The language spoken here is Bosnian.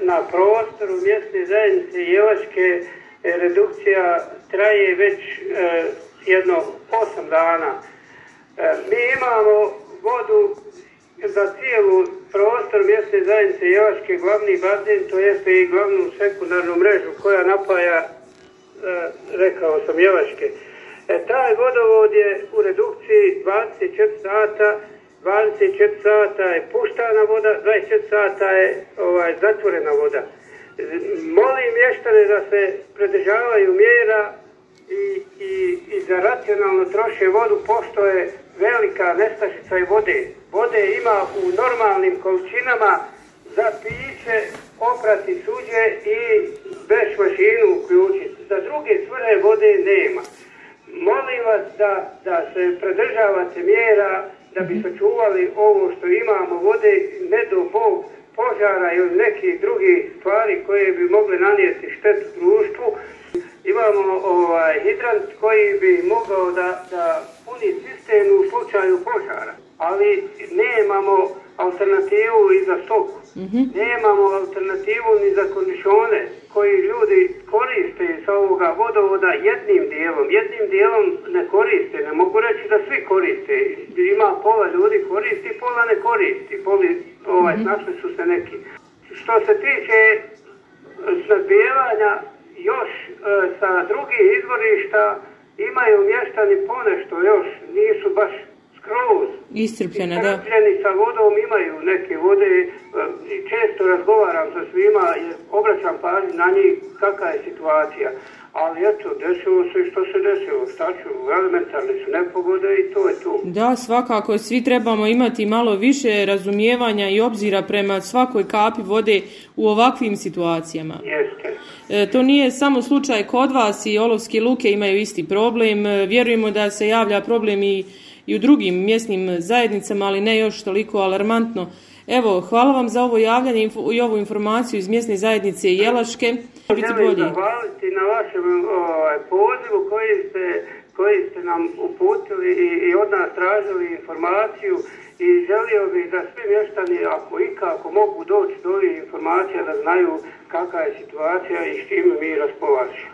na prostoru mjesne zajednice Jevačke e, redukcija traje već e, jedno osam dana. E, mi imamo vodu za cijelu prostor mjesne zajednice Jevačke glavni bazen, to jeste i glavnu sekundarnu mrežu koja napaja, rekao sam, Jevačke. taj vodovod je u redukciji 24 sata 24 sata je puštana voda, 24 sata je ovaj, zatvorena voda. Molim mještane da se pridržavaju mjera i, i, da racionalno troše vodu, pošto je velika nestašica i vode. Vode ima u normalnim količinama za piće, oprati suđe i bez mašinu uključiti. Za druge svrhe vode nema. Molim vas da, da se predržavate mjera da bi sačuvali ovo što imamo vode, ne do Bog požara ili nekih drugih stvari koje bi mogle nanijeti štetu društvu. Imamo ovaj, hidrant koji bi mogao da, da puni sistem u slučaju požara, ali nemamo alternativu i za stoku. Mhm. Nemamo alternativu ni za kondišone koji ljudi koriste sa ovoga vodovoda jednim dijelom. Jednim dijelom i ovaj, mhm. našli su se neki. Što se tiče zabijevanja, e, još e, sa drugih izvorišta imaju mještani ponešto još, nisu baš skroz. iscrpljeni da. sa vodom imaju neke vode e, i često razgovaram sa svima, jer na njih kakva je situacija. Ali eto, desilo se što se desilo, šta ću, su nepogode i to je to. Da, svakako, svi trebamo imati malo više razumijevanja i obzira prema svakoj kapi vode u ovakvim situacijama. Jeste. E, to nije samo slučaj kod vas i Olovske luke imaju isti problem. E, vjerujemo da se javlja problem i, i u drugim mjesnim zajednicama, ali ne još toliko alarmantno. Evo, hvala vam za ovo javljanje i ovu informaciju iz mjesne zajednice Jelaške. Hvala zahvaliti na vašem ovaj, pozivu koji ste, koji ste nam uputili i, i od nas tražili informaciju i želio bih da svi mještani, ako ikako mogu doći do ovih informacija, da znaju kakva je situacija i s čim mi raspolažemo.